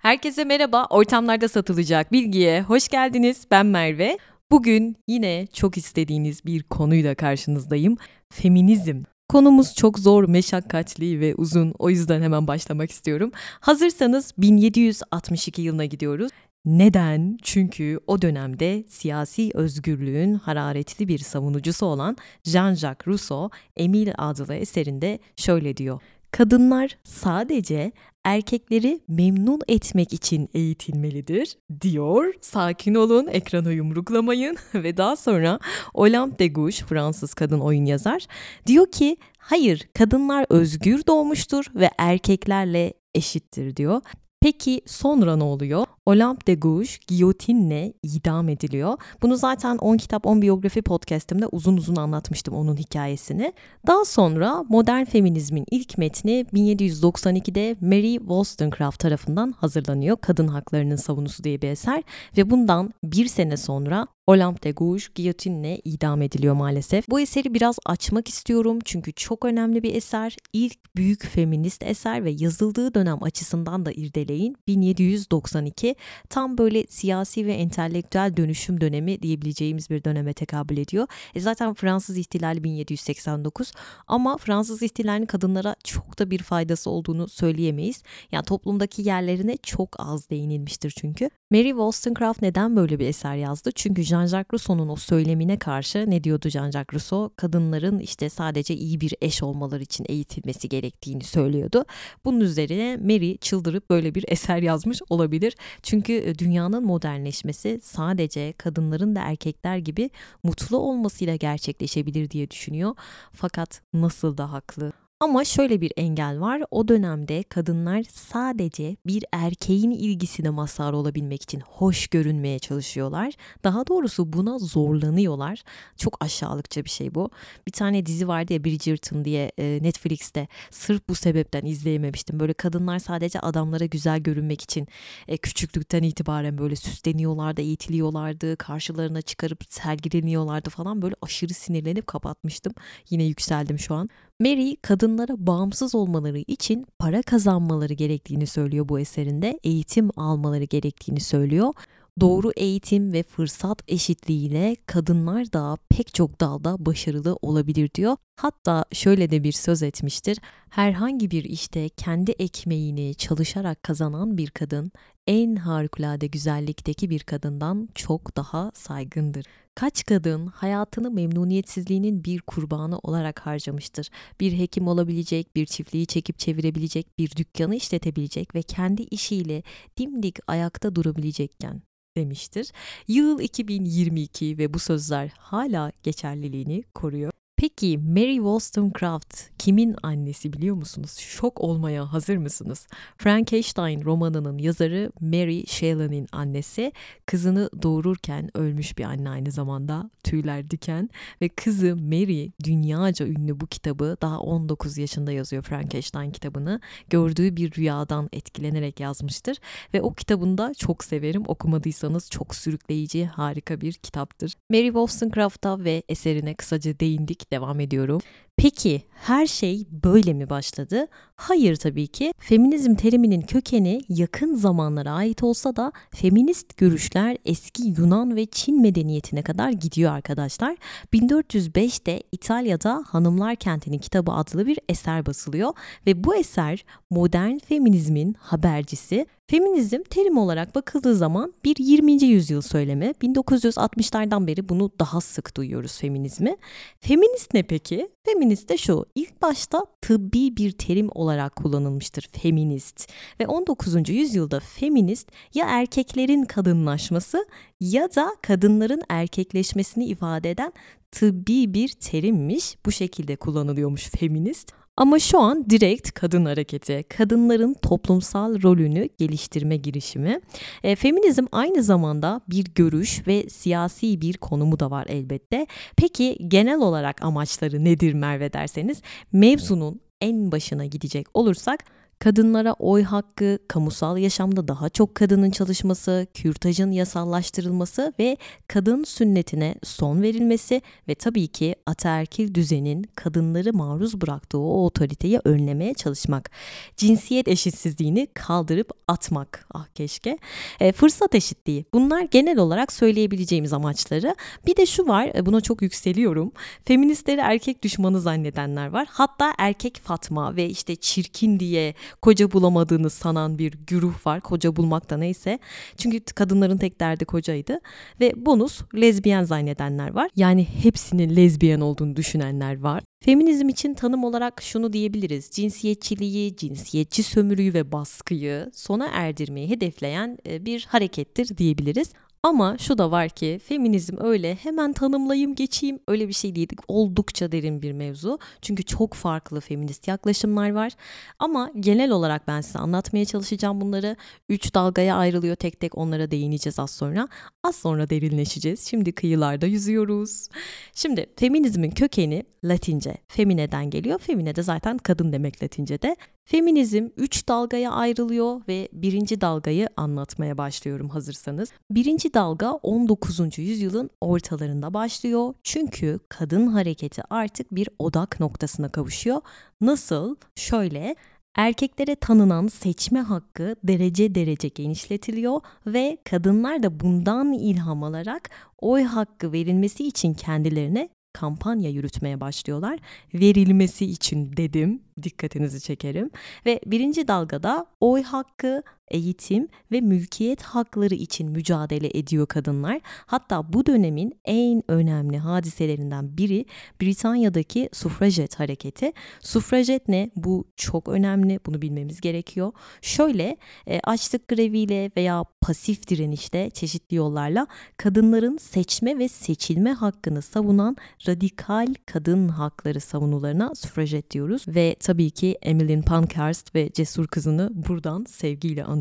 Herkese merhaba. Ortamlarda satılacak bilgiye hoş geldiniz. Ben Merve. Bugün yine çok istediğiniz bir konuyla karşınızdayım. Feminizm. Konumuz çok zor, meşakkatli ve uzun. O yüzden hemen başlamak istiyorum. Hazırsanız 1762 yılına gidiyoruz. Neden? Çünkü o dönemde siyasi özgürlüğün hararetli bir savunucusu olan Jean-Jacques Rousseau, Emile adlı eserinde şöyle diyor. Kadınlar sadece erkekleri memnun etmek için eğitilmelidir diyor. Sakin olun, ekrana yumruklamayın ve daha sonra Olympe de Gouges, Fransız kadın oyun yazar, diyor ki hayır kadınlar özgür doğmuştur ve erkeklerle eşittir diyor. Peki sonra ne oluyor? Olympe de Gouges giyotinle idam ediliyor. Bunu zaten 10 kitap 10 biyografi podcastimde uzun uzun anlatmıştım onun hikayesini. Daha sonra modern feminizmin ilk metni 1792'de Mary Wollstonecraft tarafından hazırlanıyor. Kadın Haklarının Savunusu diye bir eser ve bundan bir sene sonra Olympe de Gouges giyotinle idam ediliyor maalesef. Bu eseri biraz açmak istiyorum çünkü çok önemli bir eser. İlk büyük feminist eser ve yazıldığı dönem açısından da irdeleyin. 1792 tam böyle siyasi ve entelektüel dönüşüm dönemi diyebileceğimiz bir döneme tekabül ediyor. E zaten Fransız ihtilali 1789 ama Fransız ihtilalinin kadınlara çok da bir faydası olduğunu söyleyemeyiz. Yani toplumdaki yerlerine çok az değinilmiştir çünkü. Mary Wollstonecraft neden böyle bir eser yazdı? Çünkü Jean-Jacques Rousseau'nun o söylemine karşı ne diyordu Jean-Jacques Rousseau? Kadınların işte sadece iyi bir eş olmaları için eğitilmesi gerektiğini söylüyordu. Bunun üzerine Mary çıldırıp böyle bir eser yazmış olabilir. Çünkü e, dünyanın modernleşmesi sadece kadınların da erkekler gibi mutlu olmasıyla gerçekleşebilir diye düşünüyor. Fakat nasıl da haklı. Ama şöyle bir engel var. O dönemde kadınlar sadece bir erkeğin ilgisine mazhar olabilmek için hoş görünmeye çalışıyorlar. Daha doğrusu buna zorlanıyorlar. Çok aşağılıkça bir şey bu. Bir tane dizi vardı ya Bridgerton diye e, Netflix'te. Sırf bu sebepten izleyememiştim. Böyle kadınlar sadece adamlara güzel görünmek için e, küçüklükten itibaren böyle süsleniyorlardı, eğitiliyorlardı. Karşılarına çıkarıp sergileniyorlardı falan. Böyle aşırı sinirlenip kapatmıştım. Yine yükseldim şu an. Mary kadınlara bağımsız olmaları için para kazanmaları gerektiğini söylüyor bu eserinde. Eğitim almaları gerektiğini söylüyor. Doğru eğitim ve fırsat eşitliğiyle kadınlar da pek çok dalda başarılı olabilir diyor. Hatta şöyle de bir söz etmiştir. Herhangi bir işte kendi ekmeğini çalışarak kazanan bir kadın en harikulade güzellikteki bir kadından çok daha saygındır. Kaç kadın hayatını memnuniyetsizliğinin bir kurbanı olarak harcamıştır. Bir hekim olabilecek, bir çiftliği çekip çevirebilecek, bir dükkanı işletebilecek ve kendi işiyle dimdik ayakta durabilecekken demiştir. Yıl 2022 ve bu sözler hala geçerliliğini koruyor. Peki Mary Wollstonecraft kimin annesi biliyor musunuz? Şok olmaya hazır mısınız? Frankenstein romanının yazarı Mary Shelley'nin annesi kızını doğururken ölmüş bir anne aynı zamanda tüyler diken ve kızı Mary dünyaca ünlü bu kitabı daha 19 yaşında yazıyor Frankenstein kitabını. Gördüğü bir rüyadan etkilenerek yazmıştır ve o kitabında çok severim. Okumadıysanız çok sürükleyici, harika bir kitaptır. Mary Wollstonecraft'a ve eserine kısaca değindik devam ediyorum. Peki her şey böyle mi başladı? Hayır tabii ki. Feminizm teriminin kökeni yakın zamanlara ait olsa da feminist görüşler eski Yunan ve Çin medeniyetine kadar gidiyor arkadaşlar. 1405'te İtalya'da Hanımlar Kenti'nin kitabı adlı bir eser basılıyor ve bu eser modern feminizmin habercisi Feminizm terim olarak bakıldığı zaman bir 20. yüzyıl söylemi. 1960'lardan beri bunu daha sık duyuyoruz feminizmi. Feminist ne peki? Feminist de şu. İlk başta tıbbi bir terim olarak kullanılmıştır feminist. Ve 19. yüzyılda feminist ya erkeklerin kadınlaşması ya da kadınların erkekleşmesini ifade eden tıbbi bir terimmiş. Bu şekilde kullanılıyormuş feminist. Ama şu an direkt kadın hareketi, kadınların toplumsal rolünü geliştirme girişimi. E, feminizm aynı zamanda bir görüş ve siyasi bir konumu da var elbette. Peki genel olarak amaçları nedir Merve derseniz mevzunun en başına gidecek olursak kadınlara oy hakkı, kamusal yaşamda daha çok kadının çalışması, kürtajın yasallaştırılması ve kadın sünnetine son verilmesi ve tabii ki ataerkil düzenin kadınları maruz bıraktığı o otoriteyi önlemeye çalışmak. Cinsiyet eşitsizliğini kaldırıp atmak. Ah keşke. E, fırsat eşitliği. Bunlar genel olarak söyleyebileceğimiz amaçları. Bir de şu var, e, buna çok yükseliyorum. Feministleri erkek düşmanı zannedenler var. Hatta erkek Fatma ve işte çirkin diye koca bulamadığını sanan bir güruh var. Koca bulmak da neyse. Çünkü kadınların tek derdi kocaydı. Ve bonus lezbiyen zannedenler var. Yani hepsinin lezbiyen olduğunu düşünenler var. Feminizm için tanım olarak şunu diyebiliriz. Cinsiyetçiliği, cinsiyetçi sömürüyü ve baskıyı sona erdirmeyi hedefleyen e, bir harekettir diyebiliriz. Ama şu da var ki feminizm öyle hemen tanımlayayım geçeyim öyle bir şey değil. Oldukça derin bir mevzu. Çünkü çok farklı feminist yaklaşımlar var. Ama genel olarak ben size anlatmaya çalışacağım bunları. Üç dalgaya ayrılıyor tek tek onlara değineceğiz az sonra. Az sonra derinleşeceğiz. Şimdi kıyılarda yüzüyoruz. Şimdi feminizmin kökeni Latince. Femine'den geliyor. Femine de zaten kadın demek Latince'de. Feminizm üç dalgaya ayrılıyor ve birinci dalgayı anlatmaya başlıyorum hazırsanız. Birinci dalga 19. yüzyılın ortalarında başlıyor. Çünkü kadın hareketi artık bir odak noktasına kavuşuyor. Nasıl? Şöyle Erkeklere tanınan seçme hakkı derece derece genişletiliyor ve kadınlar da bundan ilham alarak oy hakkı verilmesi için kendilerine kampanya yürütmeye başlıyorlar. Verilmesi için dedim, dikkatinizi çekerim. Ve birinci dalgada oy hakkı, eğitim ve mülkiyet hakları için mücadele ediyor kadınlar. Hatta bu dönemin en önemli hadiselerinden biri Britanya'daki sufrajet hareketi. Sufrajet ne? Bu çok önemli. Bunu bilmemiz gerekiyor. Şöyle e, açlık greviyle veya pasif direnişte çeşitli yollarla kadınların seçme ve seçilme hakkını savunan radikal kadın hakları savunularına sufrajet diyoruz ve tabii ki Emmeline Pankhurst ve cesur kızını buradan sevgiyle anıyoruz.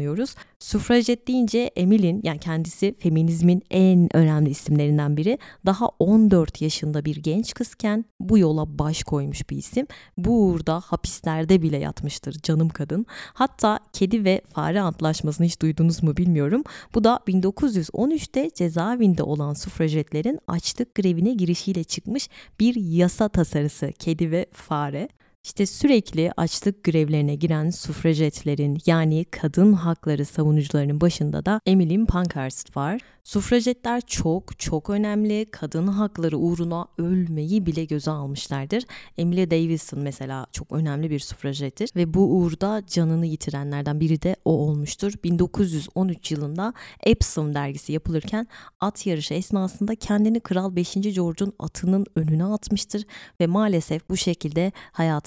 Sufrajet deyince Emmeline yani kendisi feminizmin en önemli isimlerinden biri. Daha 14 yaşında bir genç kızken bu yola baş koymuş bir isim. Bu uğurda hapislerde bile yatmıştır canım kadın. Hatta kedi ve fare antlaşmasını hiç duydunuz mu bilmiyorum. Bu da 1913'te cezaevinde olan sufrajetlerin açlık grevine girişiyle çıkmış bir yasa tasarısı kedi ve fare. İşte sürekli açlık grevlerine giren sufrajetlerin yani kadın hakları savunucularının başında da Emmeline Pankhurst var. Sufrajetler çok çok önemli. Kadın hakları uğruna ölmeyi bile göze almışlardır. Emily Davison mesela çok önemli bir sufrajettir ve bu uğurda canını yitirenlerden biri de o olmuştur. 1913 yılında Epsom dergisi yapılırken at yarışı esnasında kendini Kral 5. George'un atının önüne atmıştır ve maalesef bu şekilde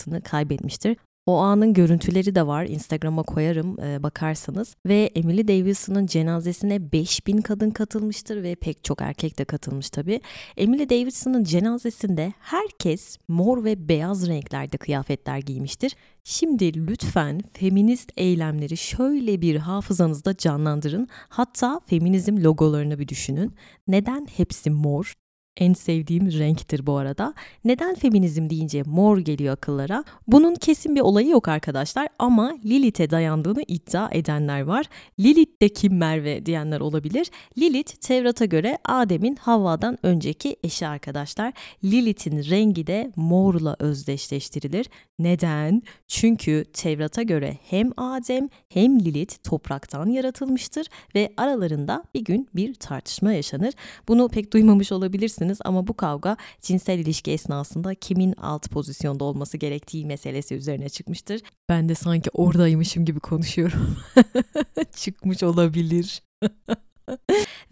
hayatını kaybetmiştir. O anın görüntüleri de var. Instagram'a koyarım e, bakarsanız. Ve Emily Davidson'ın cenazesine 5000 kadın katılmıştır ve pek çok erkek de katılmış tabii. Emily Davidson'ın cenazesinde herkes mor ve beyaz renklerde kıyafetler giymiştir. Şimdi lütfen feminist eylemleri şöyle bir hafızanızda canlandırın. Hatta feminizm logolarını bir düşünün. Neden hepsi mor? En sevdiğim renktir bu arada. Neden feminizm deyince mor geliyor akıllara? Bunun kesin bir olayı yok arkadaşlar ama Lilith'e dayandığını iddia edenler var. Lilith de kim Merve diyenler olabilir. Lilith Tevrat'a göre Adem'in Havva'dan önceki eşi arkadaşlar. Lilith'in rengi de morla özdeşleştirilir. Neden? Çünkü Tevrat'a göre hem Adem hem Lilith topraktan yaratılmıştır ve aralarında bir gün bir tartışma yaşanır. Bunu pek duymamış olabilirsiniz olabilirsiniz ama bu kavga cinsel ilişki esnasında kimin alt pozisyonda olması gerektiği meselesi üzerine çıkmıştır. Ben de sanki oradaymışım gibi konuşuyorum. Çıkmış olabilir.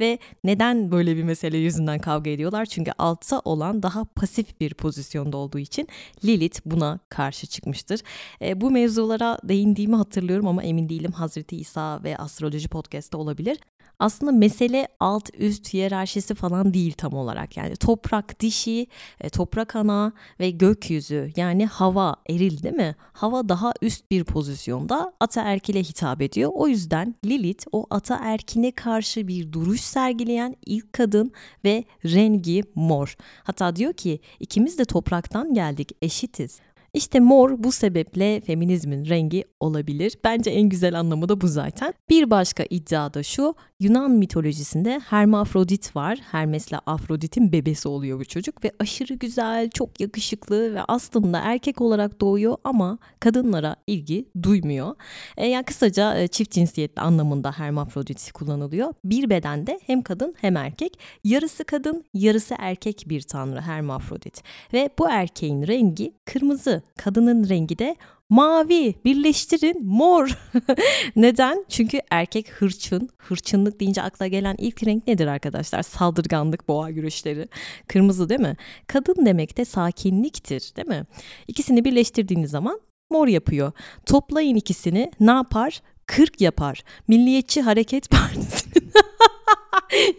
Ve neden böyle bir mesele yüzünden kavga ediyorlar? Çünkü altta olan daha pasif bir pozisyonda olduğu için Lilith buna karşı çıkmıştır. E, bu mevzulara değindiğimi hatırlıyorum ama emin değilim Hazreti İsa ve Astroloji Podcast'ta olabilir aslında mesele alt üst hiyerarşisi falan değil tam olarak. Yani toprak dişi, e, toprak ana ve gökyüzü yani hava eril değil mi? Hava daha üst bir pozisyonda ataerkile hitap ediyor. O yüzden Lilith o ataerkine karşı bir duruş sergileyen ilk kadın ve rengi mor. Hatta diyor ki ikimiz de topraktan geldik eşitiz. İşte mor bu sebeple feminizmin rengi olabilir. Bence en güzel anlamı da bu zaten. Bir başka iddia da şu. Yunan mitolojisinde Hermafrodit var. Hermes'le Afrodit'in bebesi oluyor bu çocuk ve aşırı güzel, çok yakışıklı ve aslında erkek olarak doğuyor ama kadınlara ilgi duymuyor. E, yani kısaca e, çift cinsiyetli anlamında Hermafrodit kullanılıyor. Bir bedende hem kadın hem erkek. Yarısı kadın, yarısı erkek bir tanrı Hermafrodit. Ve bu erkeğin rengi kırmızı, kadının rengi de mavi birleştirin mor. Neden? Çünkü erkek hırçın. Hırçınlık deyince akla gelen ilk renk nedir arkadaşlar? Saldırganlık, boğa güreşleri. Kırmızı değil mi? Kadın demek de sakinliktir değil mi? İkisini birleştirdiğiniz zaman mor yapıyor. Toplayın ikisini ne yapar? 40 yapar. Milliyetçi Hareket Partisi'nin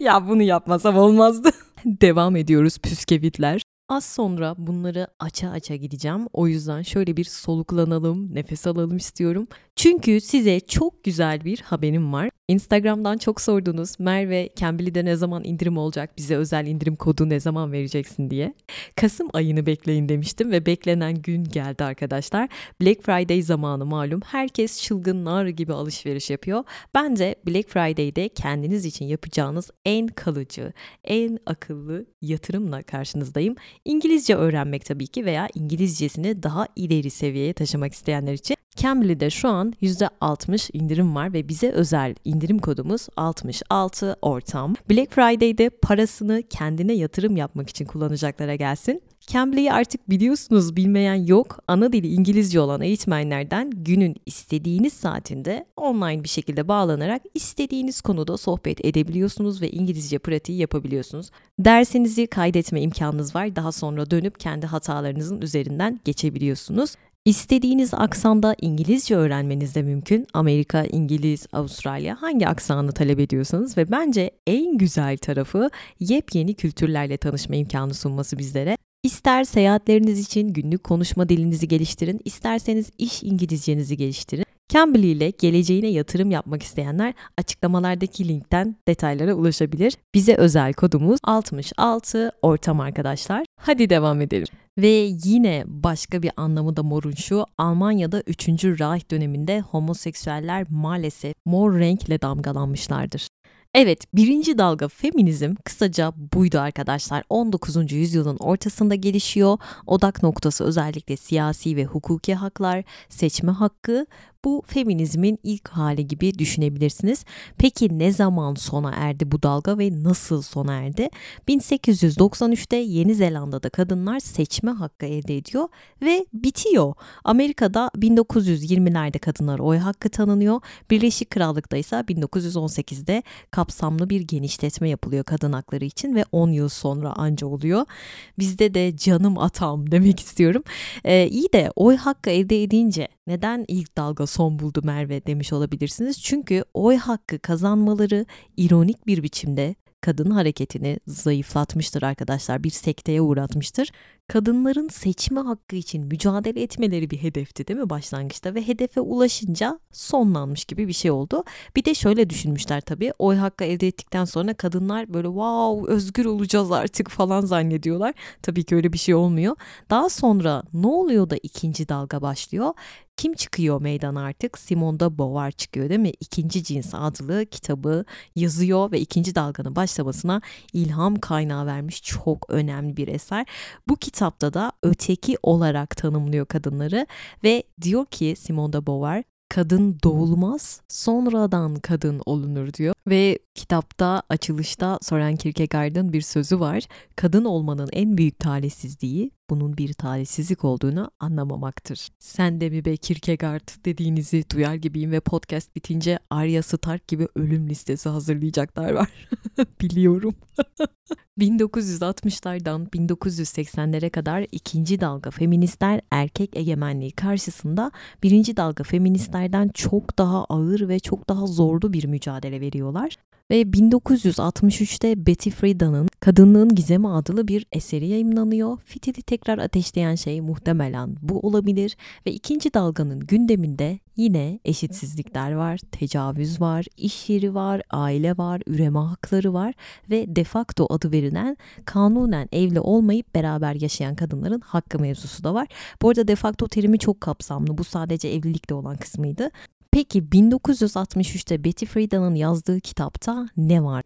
ya bunu yapmasam olmazdı. Devam ediyoruz püskevitler. Az sonra bunları aça aça gideceğim. O yüzden şöyle bir soluklanalım, nefes alalım istiyorum. Çünkü size çok güzel bir haberim var. Instagram'dan çok sordunuz. Merve, Cambly'de ne zaman indirim olacak? Bize özel indirim kodu ne zaman vereceksin diye. Kasım ayını bekleyin demiştim ve beklenen gün geldi arkadaşlar. Black Friday zamanı malum. Herkes çılgın nar gibi alışveriş yapıyor. Bence Black Friday'de kendiniz için yapacağınız en kalıcı, en akıllı yatırımla karşınızdayım. İngilizce öğrenmek tabii ki veya İngilizcesini daha ileri seviyeye taşımak isteyenler için Cambly'de şu an %60 indirim var ve bize özel indirim kodumuz 66 ortam. Black Friday'de parasını kendine yatırım yapmak için kullanacaklara gelsin. Cambly'yi artık biliyorsunuz bilmeyen yok. Ana dili İngilizce olan eğitmenlerden günün istediğiniz saatinde online bir şekilde bağlanarak istediğiniz konuda sohbet edebiliyorsunuz ve İngilizce pratiği yapabiliyorsunuz. Dersinizi kaydetme imkanınız var. Daha sonra dönüp kendi hatalarınızın üzerinden geçebiliyorsunuz. İstediğiniz aksanda İngilizce öğrenmeniz de mümkün. Amerika, İngiliz, Avustralya hangi aksanı talep ediyorsanız ve bence en güzel tarafı yepyeni kültürlerle tanışma imkanı sunması bizlere. İster seyahatleriniz için günlük konuşma dilinizi geliştirin, isterseniz iş İngilizcenizi geliştirin. Cambly ile geleceğine yatırım yapmak isteyenler açıklamalardaki linkten detaylara ulaşabilir. Bize özel kodumuz 66 ortam arkadaşlar. Hadi devam edelim. Ve yine başka bir anlamı da morun şu, Almanya'da 3. Reich döneminde homoseksüeller maalesef mor renkle damgalanmışlardır. Evet, birinci dalga feminizm kısaca buydu arkadaşlar. 19. yüzyılın ortasında gelişiyor. Odak noktası özellikle siyasi ve hukuki haklar, seçme hakkı bu feminizmin ilk hali gibi düşünebilirsiniz. Peki ne zaman sona erdi bu dalga ve nasıl sona erdi? 1893'te Yeni Zelanda'da kadınlar seçme hakkı elde ediyor ve bitiyor. Amerika'da 1920'lerde kadınlar oy hakkı tanınıyor. Birleşik Krallık'ta ise 1918'de kapsamlı bir genişletme yapılıyor kadın hakları için ve 10 yıl sonra anca oluyor. Bizde de canım atam demek istiyorum. Ee, iyi de oy hakkı elde edince neden ilk dalga son buldu Merve demiş olabilirsiniz. Çünkü oy hakkı kazanmaları ironik bir biçimde kadın hareketini zayıflatmıştır arkadaşlar. Bir sekteye uğratmıştır. Kadınların seçme hakkı için mücadele etmeleri bir hedefti değil mi başlangıçta ve hedefe ulaşınca sonlanmış gibi bir şey oldu. Bir de şöyle düşünmüşler tabii. Oy hakkı elde ettikten sonra kadınlar böyle wow özgür olacağız artık falan zannediyorlar. Tabii ki öyle bir şey olmuyor. Daha sonra ne oluyor da ikinci dalga başlıyor? Kim çıkıyor meydana artık? Simone de Beauvoir çıkıyor değil mi? İkinci Cins adlı kitabı yazıyor ve ikinci dalganın başlamasına ilham kaynağı vermiş çok önemli bir eser. Bu kitapta da öteki olarak tanımlıyor kadınları ve diyor ki Simone de Beauvoir kadın doğulmaz, sonradan kadın olunur diyor. Ve kitapta açılışta Soren Kierkegaard'ın bir sözü var. Kadın olmanın en büyük talihsizliği bunun bir talihsizlik olduğunu anlamamaktır. Sen de mi be Kierkegaard dediğinizi duyar gibiyim ve podcast bitince Arya Stark gibi ölüm listesi hazırlayacaklar var. Biliyorum. 1960'lardan 1980'lere kadar ikinci dalga feministler erkek egemenliği karşısında birinci dalga feministlerden çok daha ağır ve çok daha zorlu bir mücadele veriyorlar. Ve 1963'te Betty Friedan'ın Kadınlığın Gizemi adlı bir eseri yayımlanıyor. Fitili tekrar ateşleyen şey muhtemelen bu olabilir ve ikinci dalganın gündeminde yine eşitsizlikler var, tecavüz var, iş yeri var, aile var, üreme hakları var ve de facto adı verilen kanunen evli olmayıp beraber yaşayan kadınların hakkı mevzusu da var. Bu arada de facto terimi çok kapsamlı. Bu sadece evlilikte olan kısmıydı. Peki 1963'te Betty Friedan'ın yazdığı kitapta ne var?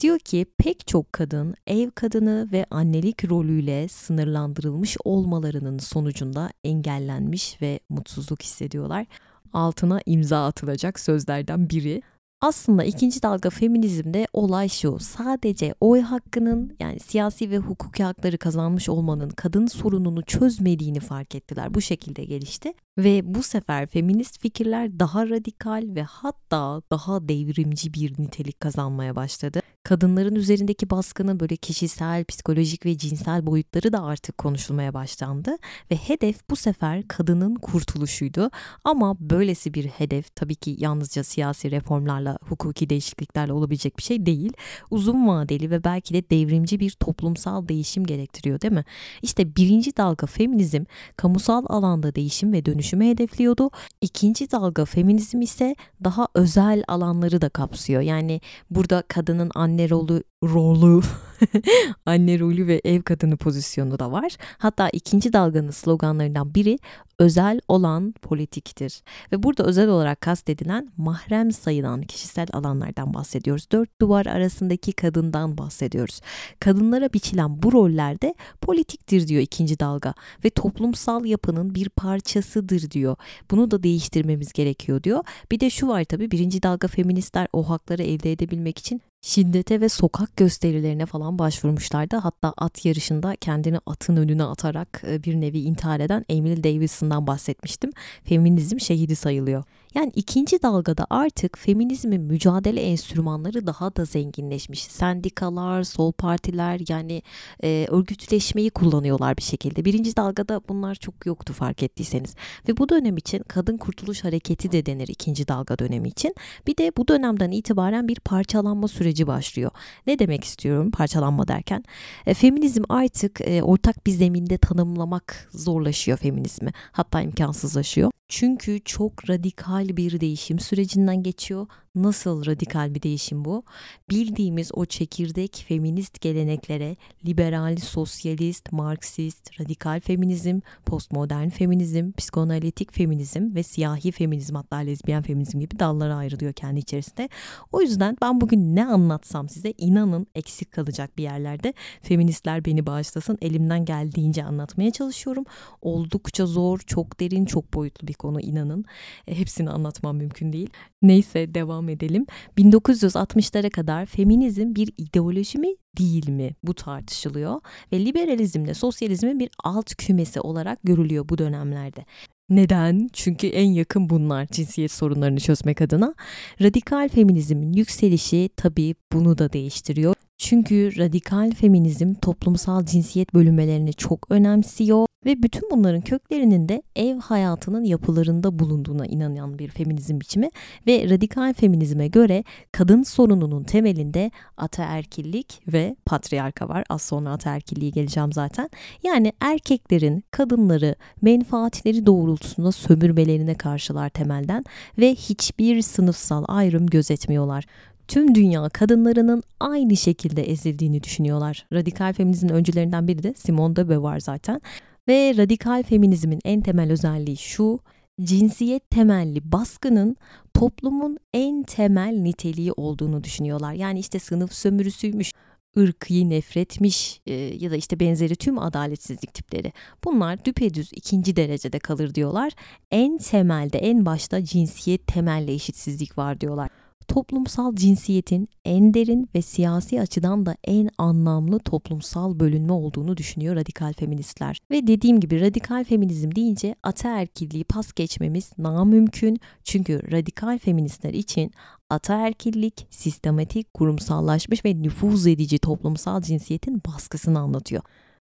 Diyor ki pek çok kadın ev kadını ve annelik rolüyle sınırlandırılmış olmalarının sonucunda engellenmiş ve mutsuzluk hissediyorlar. Altına imza atılacak sözlerden biri. Aslında ikinci dalga feminizmde olay şu. Sadece oy hakkının yani siyasi ve hukuki hakları kazanmış olmanın kadın sorununu çözmediğini fark ettiler. Bu şekilde gelişti. Ve bu sefer feminist fikirler daha radikal ve hatta daha devrimci bir nitelik kazanmaya başladı. Kadınların üzerindeki baskının böyle kişisel, psikolojik ve cinsel boyutları da artık konuşulmaya başlandı ve hedef bu sefer kadının kurtuluşuydu. Ama böylesi bir hedef tabii ki yalnızca siyasi reformlarla, hukuki değişikliklerle olabilecek bir şey değil. Uzun vadeli ve belki de devrimci bir toplumsal değişim gerektiriyor değil mi? İşte birinci dalga feminizm kamusal alanda değişim ve dönüşümü hedefliyordu. İkinci dalga feminizm ise daha özel alanları da kapsıyor. Yani burada kadının anne rolü rolü anne rolü ve ev kadını pozisyonu da var. Hatta ikinci dalganın sloganlarından biri özel olan politiktir. Ve burada özel olarak kastedilen mahrem sayılan kişisel alanlardan bahsediyoruz. Dört duvar arasındaki kadından bahsediyoruz. Kadınlara biçilen bu rollerde politiktir diyor ikinci dalga ve toplumsal yapının bir parçasıdır diyor. Bunu da değiştirmemiz gerekiyor diyor. Bir de şu var tabii birinci dalga feministler o hakları elde edebilmek için şiddete ve sokak gösterilerine falan başvurmuşlardı. Hatta at yarışında kendini atın önüne atarak e, bir nevi intihar eden Emily Davidson'dan bahsetmiştim. Feminizm şehidi sayılıyor. Yani ikinci dalgada artık feminizmin mücadele enstrümanları daha da zenginleşmiş. Sendikalar, sol partiler yani e, örgütleşmeyi kullanıyorlar bir şekilde. Birinci dalgada bunlar çok yoktu fark ettiyseniz. Ve bu dönem için kadın kurtuluş hareketi de denir ikinci dalga dönemi için. Bir de bu dönemden itibaren bir parçalanma süreci başlıyor. Ne demek istiyorum parçalanma derken? E, feminizm artık e, ortak bir zeminde tanımlamak zorlaşıyor feminizmi. Hatta imkansızlaşıyor. Çünkü çok radikal bir değişim sürecinden geçiyor. Nasıl radikal bir değişim bu? Bildiğimiz o çekirdek feminist geleneklere liberal, sosyalist, marksist, radikal feminizm, postmodern feminizm, psikoanalitik feminizm ve siyahi feminizm hatta lezbiyen feminizm gibi dallara ayrılıyor kendi içerisinde. O yüzden ben bugün ne anlatsam size inanın eksik kalacak bir yerlerde. Feministler beni bağışlasın elimden geldiğince anlatmaya çalışıyorum. Oldukça zor, çok derin, çok boyutlu bir konu inanın. E, hepsini anlatmam mümkün değil. Neyse devam edelim. 1960'lara kadar feminizm bir ideoloji mi değil mi bu tartışılıyor ve liberalizmle sosyalizmin bir alt kümesi olarak görülüyor bu dönemlerde. Neden? Çünkü en yakın bunlar cinsiyet sorunlarını çözmek adına. Radikal feminizmin yükselişi tabii bunu da değiştiriyor. Çünkü radikal feminizm toplumsal cinsiyet bölünmelerini çok önemsiyor ve bütün bunların köklerinin de ev hayatının yapılarında bulunduğuna inanan bir feminizm biçimi ve radikal feminizme göre kadın sorununun temelinde ataerkillik ve patriarka var. Az sonra ataerkilliğe geleceğim zaten. Yani erkeklerin kadınları menfaatleri doğrultusunda sömürmelerine karşılar temelden ve hiçbir sınıfsal ayrım gözetmiyorlar tüm dünya kadınlarının aynı şekilde ezildiğini düşünüyorlar. Radikal feminizmin öncülerinden biri de Simone de Beauvoir zaten. Ve radikal feminizmin en temel özelliği şu, cinsiyet temelli baskının toplumun en temel niteliği olduğunu düşünüyorlar. Yani işte sınıf sömürüsüymüş, ırkı nefretmiş e, ya da işte benzeri tüm adaletsizlik tipleri. Bunlar düpedüz ikinci derecede kalır diyorlar. En temelde en başta cinsiyet temelli eşitsizlik var diyorlar toplumsal cinsiyetin en derin ve siyasi açıdan da en anlamlı toplumsal bölünme olduğunu düşünüyor radikal feministler. Ve dediğim gibi radikal feminizm deyince ataerkilliği pas geçmemiz namümkün. Çünkü radikal feministler için ataerkillik sistematik, kurumsallaşmış ve nüfuz edici toplumsal cinsiyetin baskısını anlatıyor.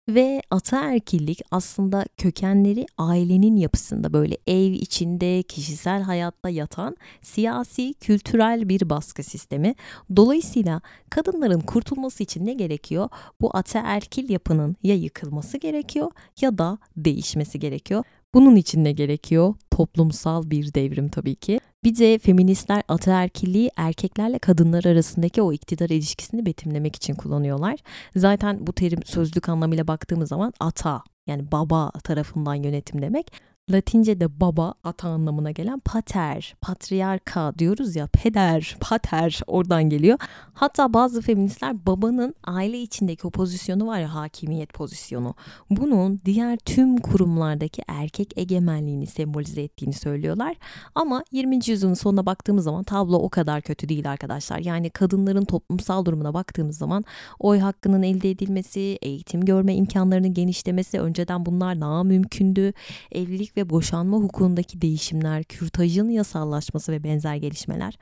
Ve ataerkillik aslında kökenleri ailenin yapısında böyle ev içinde kişisel hayatta yatan siyasi, kültürel bir baskı sistemi. Dolayısıyla kadınların kurtulması için ne gerekiyor? Bu ataerkil yapının ya yıkılması gerekiyor ya da değişmesi gerekiyor. Bunun için ne gerekiyor? Toplumsal bir devrim tabii ki. Bir de feministler ataerkilliği erkeklerle kadınlar arasındaki o iktidar ilişkisini betimlemek için kullanıyorlar. Zaten bu terim sözlük anlamıyla baktığımız zaman ata yani baba tarafından yönetim demek. Latince'de baba ata anlamına gelen pater, patriarka diyoruz ya peder, pater oradan geliyor. Hatta bazı feministler babanın aile içindeki o pozisyonu var ya hakimiyet pozisyonu. Bunun diğer tüm kurumlardaki erkek egemenliğini sembolize ettiğini söylüyorlar. Ama 20. yüzyılın sonuna baktığımız zaman tablo o kadar kötü değil arkadaşlar. Yani kadınların toplumsal durumuna baktığımız zaman oy hakkının elde edilmesi, eğitim görme imkanlarının genişlemesi önceden bunlar daha mümkündü. Evlilik ve boşanma hukukundaki değişimler, kürtajın yasallaşması ve benzer gelişmeler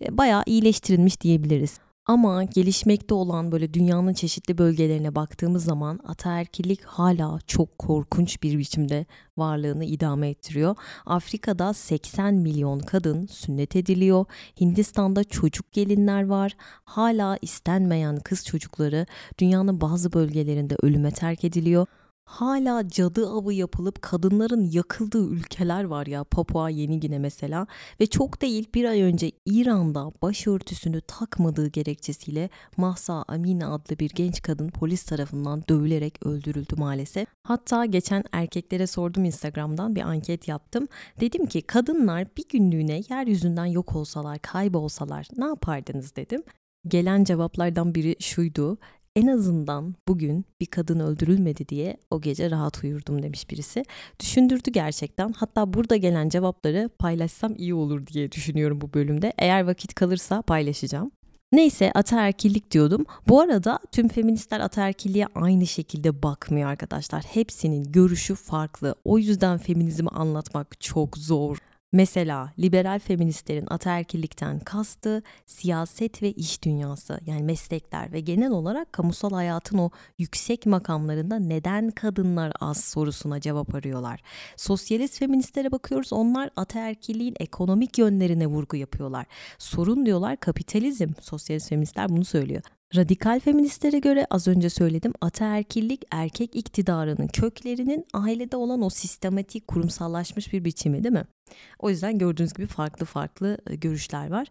e, bayağı iyileştirilmiş diyebiliriz. Ama gelişmekte olan böyle dünyanın çeşitli bölgelerine baktığımız zaman ataerkillik hala çok korkunç bir biçimde varlığını idame ettiriyor. Afrika'da 80 milyon kadın sünnet ediliyor. Hindistan'da çocuk gelinler var. Hala istenmeyen kız çocukları dünyanın bazı bölgelerinde ölüme terk ediliyor hala cadı avı yapılıp kadınların yakıldığı ülkeler var ya Papua Yeni Gine mesela ve çok değil bir ay önce İran'da başörtüsünü takmadığı gerekçesiyle Mahsa Amine adlı bir genç kadın polis tarafından dövülerek öldürüldü maalesef. Hatta geçen erkeklere sordum Instagram'dan bir anket yaptım. Dedim ki kadınlar bir günlüğüne yeryüzünden yok olsalar, kaybolsalar ne yapardınız dedim. Gelen cevaplardan biri şuydu en azından bugün bir kadın öldürülmedi diye o gece rahat uyurdum demiş birisi. Düşündürdü gerçekten. Hatta burada gelen cevapları paylaşsam iyi olur diye düşünüyorum bu bölümde. Eğer vakit kalırsa paylaşacağım. Neyse ataerkillik diyordum. Bu arada tüm feministler ataerkilliğe aynı şekilde bakmıyor arkadaşlar. Hepsinin görüşü farklı. O yüzden feminizmi anlatmak çok zor. Mesela liberal feministlerin ataerkillikten kastı siyaset ve iş dünyası yani meslekler ve genel olarak kamusal hayatın o yüksek makamlarında neden kadınlar az sorusuna cevap arıyorlar. Sosyalist feministlere bakıyoruz onlar ataerkilliğin ekonomik yönlerine vurgu yapıyorlar. Sorun diyorlar kapitalizm. Sosyalist feministler bunu söylüyor. Radikal feministlere göre az önce söyledim ataerkillik erkek iktidarının köklerinin ailede olan o sistematik kurumsallaşmış bir biçimi değil mi? O yüzden gördüğünüz gibi farklı farklı görüşler var.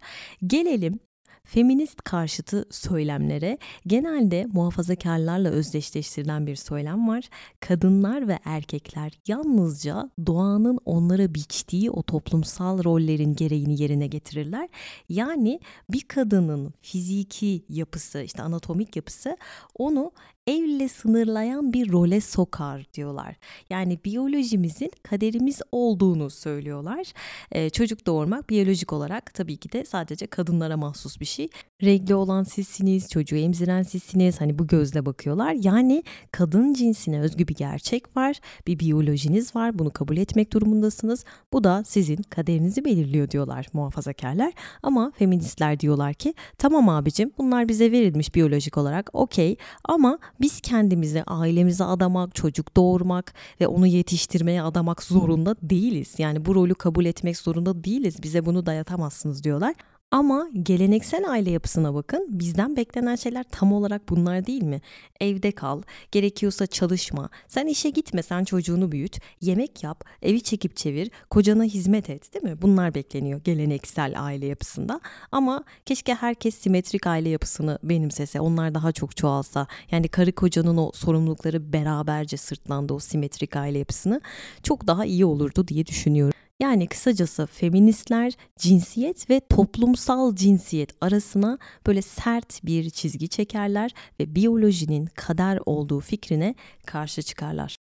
Gelelim feminist karşıtı söylemlere genelde muhafazakarlarla özdeşleştirilen bir söylem var. Kadınlar ve erkekler yalnızca doğanın onlara biçtiği o toplumsal rollerin gereğini yerine getirirler. Yani bir kadının fiziki yapısı, işte anatomik yapısı onu evle sınırlayan bir role sokar diyorlar. Yani biyolojimizin kaderimiz olduğunu söylüyorlar. Ee, çocuk doğurmak biyolojik olarak tabii ki de sadece kadınlara mahsus bir şey. Regli olan sizsiniz, çocuğu emziren sizsiniz. Hani bu gözle bakıyorlar. Yani kadın cinsine özgü bir gerçek var. Bir biyolojiniz var. Bunu kabul etmek durumundasınız. Bu da sizin kaderinizi belirliyor diyorlar muhafazakarlar. Ama feministler diyorlar ki tamam abicim bunlar bize verilmiş biyolojik olarak okey ama biz kendimizi ailemize adamak, çocuk doğurmak ve onu yetiştirmeye adamak zorunda değiliz. Yani bu rolü kabul etmek zorunda değiliz. Bize bunu dayatamazsınız diyorlar. Ama geleneksel aile yapısına bakın. Bizden beklenen şeyler tam olarak bunlar değil mi? Evde kal, gerekiyorsa çalışma. Sen işe gitme, sen çocuğunu büyüt, yemek yap, evi çekip çevir, kocana hizmet et, değil mi? Bunlar bekleniyor geleneksel aile yapısında. Ama keşke herkes simetrik aile yapısını benimsese, onlar daha çok çoğalsa. Yani karı kocanın o sorumlulukları beraberce sırtlandı o simetrik aile yapısını çok daha iyi olurdu diye düşünüyorum. Yani kısacası feministler cinsiyet ve toplumsal cinsiyet arasına böyle sert bir çizgi çekerler ve biyolojinin kader olduğu fikrine karşı çıkarlar.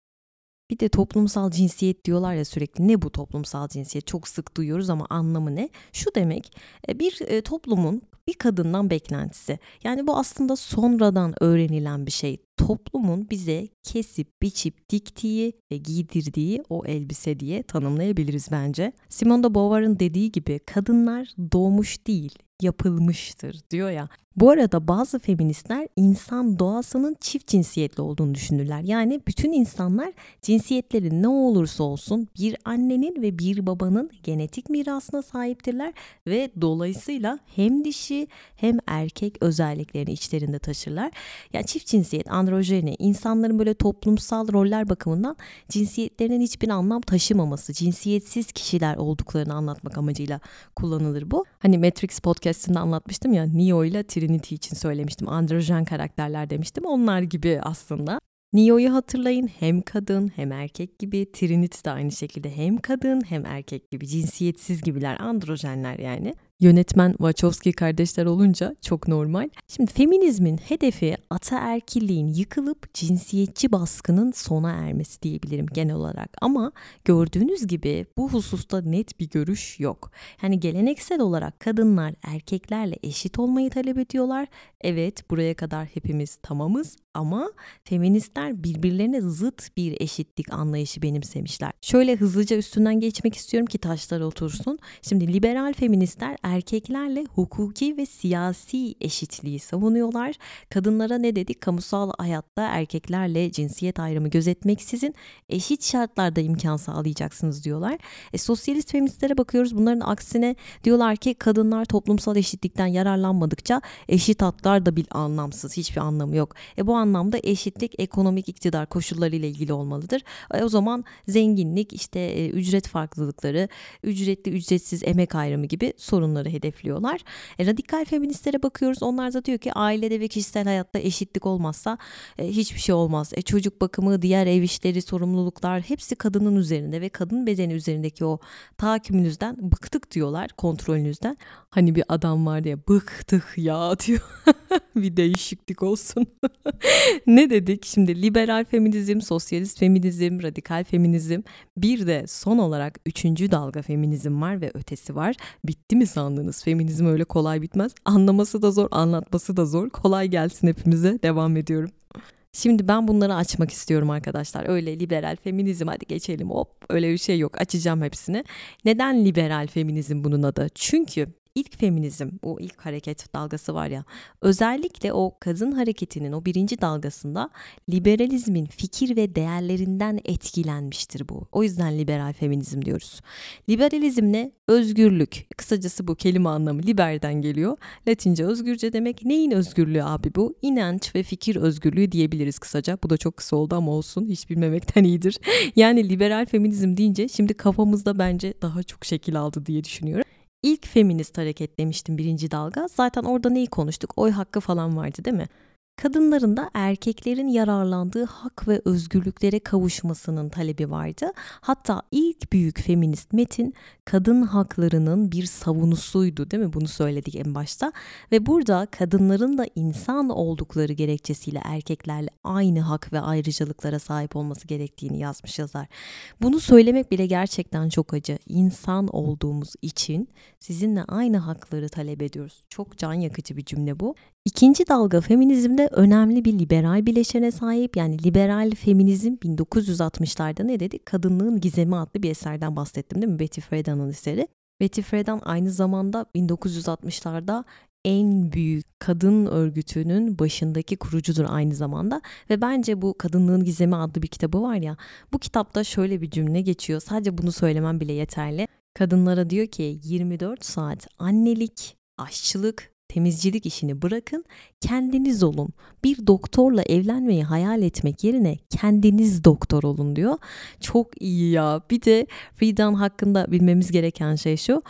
Bir de toplumsal cinsiyet diyorlar ya sürekli. Ne bu toplumsal cinsiyet? Çok sık duyuyoruz ama anlamı ne? Şu demek e, bir e, toplumun bir kadından beklentisi. Yani bu aslında sonradan öğrenilen bir şey. Toplumun bize kesip biçip diktiği ve giydirdiği o elbise diye tanımlayabiliriz bence. Simone de Beauvoir'ın dediği gibi kadınlar doğmuş değil, yapılmıştır diyor ya. Bu arada bazı feministler insan doğasının çift cinsiyetli olduğunu düşünürler. Yani bütün insanlar cinsiyetleri ne olursa olsun bir annenin ve bir babanın genetik mirasına sahiptirler ve dolayısıyla hem dişi hem erkek özelliklerini içlerinde taşırlar. Yani çift cinsiyet, androjeni, insanların böyle toplumsal roller bakımından cinsiyetlerinin hiçbir anlam taşımaması, cinsiyetsiz kişiler olduklarını anlatmak amacıyla kullanılır bu. Hani Matrix podcast'inde anlatmıştım ya Neo ile Trinity için söylemiştim. Androjen karakterler demiştim. Onlar gibi aslında. Neo'yu hatırlayın hem kadın hem erkek gibi. Trinity de aynı şekilde hem kadın hem erkek gibi. Cinsiyetsiz gibiler, androjenler yani yönetmen Wachowski kardeşler olunca çok normal. Şimdi feminizmin hedefi ataerkilliğin yıkılıp cinsiyetçi baskının sona ermesi diyebilirim genel olarak. Ama gördüğünüz gibi bu hususta net bir görüş yok. Yani geleneksel olarak kadınlar erkeklerle eşit olmayı talep ediyorlar. Evet buraya kadar hepimiz tamamız ama feministler birbirlerine zıt bir eşitlik anlayışı benimsemişler. Şöyle hızlıca üstünden geçmek istiyorum ki taşlar otursun. Şimdi liberal feministler erkeklerle hukuki ve siyasi eşitliği savunuyorlar. Kadınlara ne dedik? Kamusal hayatta erkeklerle cinsiyet ayrımı gözetmeksizin eşit şartlarda imkan sağlayacaksınız diyorlar. E, sosyalist feministlere bakıyoruz. Bunların aksine diyorlar ki kadınlar toplumsal eşitlikten yararlanmadıkça eşit haklar da bir anlamsız. Hiçbir anlamı yok. E, bu anlamda eşitlik ekonomik iktidar koşulları ile ilgili olmalıdır. E, o zaman zenginlik, işte e, ücret farklılıkları, ücretli ücretsiz emek ayrımı gibi sorunları bunları hedefliyorlar. E, radikal feministlere bakıyoruz. Onlar da diyor ki ailede ve kişisel hayatta eşitlik olmazsa e, hiçbir şey olmaz. E, çocuk bakımı, diğer ev işleri, sorumluluklar hepsi kadının üzerinde ve kadın bedeni üzerindeki o tahakkümünüzden bıktık diyorlar kontrolünüzden. Hani bir adam var ya bıktık ya diyor. bir değişiklik olsun. ne dedik? Şimdi liberal feminizm, sosyalist feminizm, radikal feminizm. Bir de son olarak üçüncü dalga feminizm var ve ötesi var. Bitti mi sandınız? Feminizm öyle kolay bitmez. Anlaması da zor, anlatması da zor. Kolay gelsin hepimize. Devam ediyorum. Şimdi ben bunları açmak istiyorum arkadaşlar. Öyle liberal feminizm hadi geçelim hop öyle bir şey yok. Açacağım hepsini. Neden liberal feminizm bunun adı? Çünkü ilk feminizm, o ilk hareket dalgası var ya, özellikle o kadın hareketinin o birinci dalgasında liberalizmin fikir ve değerlerinden etkilenmiştir bu. O yüzden liberal feminizm diyoruz. Liberalizm ne? Özgürlük. Kısacası bu kelime anlamı liberden geliyor. Latince özgürce demek. Neyin özgürlüğü abi bu? İnanç ve fikir özgürlüğü diyebiliriz kısaca. Bu da çok kısa oldu ama olsun. Hiç bilmemekten iyidir. Yani liberal feminizm deyince şimdi kafamızda bence daha çok şekil aldı diye düşünüyorum ilk feminist hareket demiştim birinci dalga. Zaten orada neyi konuştuk? Oy hakkı falan vardı değil mi? Kadınların da erkeklerin yararlandığı hak ve özgürlüklere kavuşmasının talebi vardı. Hatta ilk büyük feminist metin kadın haklarının bir savunusuydu değil mi? Bunu söyledik en başta. Ve burada kadınların da insan oldukları gerekçesiyle erkeklerle aynı hak ve ayrıcalıklara sahip olması gerektiğini yazmış yazar. Bunu söylemek bile gerçekten çok acı. İnsan olduğumuz için sizinle aynı hakları talep ediyoruz. Çok can yakıcı bir cümle bu. İkinci dalga feminizmde önemli bir liberal bileşene sahip. Yani liberal feminizm 1960'larda ne dedik? Kadınlığın Gizemi adlı bir eserden bahsettim değil mi? Betty Friedan'ın eseri. Betty Friedan aynı zamanda 1960'larda en büyük kadın örgütünün başındaki kurucudur aynı zamanda ve bence bu Kadınlığın Gizemi adlı bir kitabı var ya bu kitapta şöyle bir cümle geçiyor sadece bunu söylemem bile yeterli. Kadınlara diyor ki 24 saat annelik, aşçılık, temizcilik işini bırakın, kendiniz olun. Bir doktorla evlenmeyi hayal etmek yerine kendiniz doktor olun diyor. Çok iyi ya. Bir de Friedan hakkında bilmemiz gereken şey şu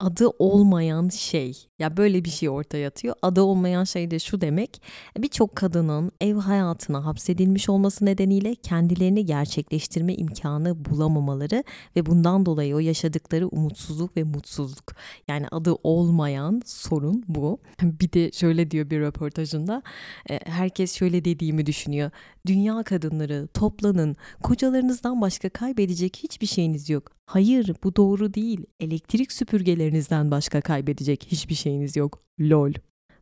adı olmayan şey. Ya böyle bir şey ortaya atıyor. Adı olmayan şey de şu demek. Birçok kadının ev hayatına hapsedilmiş olması nedeniyle kendilerini gerçekleştirme imkanı bulamamaları ve bundan dolayı o yaşadıkları umutsuzluk ve mutsuzluk. Yani adı olmayan sorun bu. Bir de şöyle diyor bir röportajında. E, herkes şöyle dediğimi düşünüyor. Dünya kadınları toplanın. Kocalarınızdan başka kaybedecek hiçbir şeyiniz yok. Hayır bu doğru değil. Elektrik süpürgelerinizden başka kaybedecek hiçbir şeyiniz yok. Lol.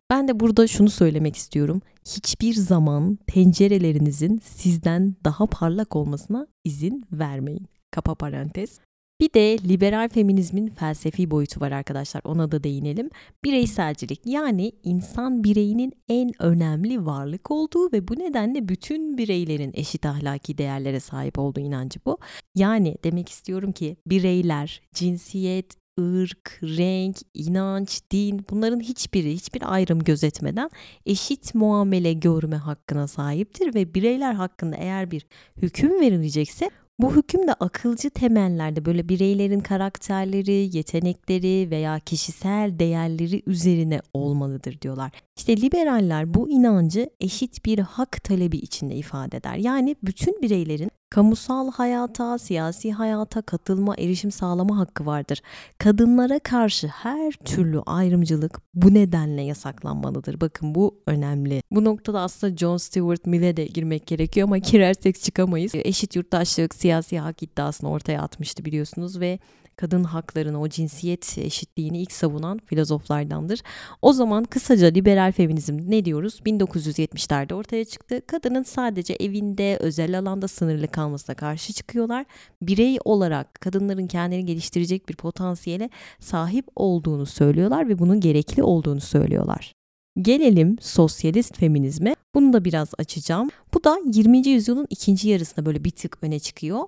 Ben de burada şunu söylemek istiyorum. Hiçbir zaman pencerelerinizin sizden daha parlak olmasına izin vermeyin. Kapa parantez. Bir de liberal feminizmin felsefi boyutu var arkadaşlar. Ona da değinelim. Bireyselcilik yani insan bireyinin en önemli varlık olduğu ve bu nedenle bütün bireylerin eşit ahlaki değerlere sahip olduğu inancı bu. Yani demek istiyorum ki bireyler cinsiyet, ırk, renk, inanç, din bunların hiçbiri hiçbir ayrım gözetmeden eşit muamele görme hakkına sahiptir ve bireyler hakkında eğer bir hüküm verilecekse bu hüküm de akılcı temellerde böyle bireylerin karakterleri, yetenekleri veya kişisel değerleri üzerine olmalıdır diyorlar. İşte liberaller bu inancı eşit bir hak talebi içinde ifade eder. Yani bütün bireylerin kamusal hayata, siyasi hayata katılma, erişim sağlama hakkı vardır. Kadınlara karşı her türlü ayrımcılık bu nedenle yasaklanmalıdır. Bakın bu önemli. Bu noktada aslında John Stuart Mill'e de girmek gerekiyor ama girersek çıkamayız. Eşit yurttaşlık, siyasi hak iddiasını ortaya atmıştı biliyorsunuz ve kadın haklarını, o cinsiyet eşitliğini ilk savunan filozoflardandır. O zaman kısaca liberal feminizm ne diyoruz? 1970'lerde ortaya çıktı. Kadının sadece evinde, özel alanda sınırlı kalmasına karşı çıkıyorlar. Birey olarak kadınların kendini geliştirecek bir potansiyele sahip olduğunu söylüyorlar ve bunun gerekli olduğunu söylüyorlar. Gelelim sosyalist feminizme. Bunu da biraz açacağım. Bu da 20. yüzyılın ikinci yarısında böyle bir tık öne çıkıyor.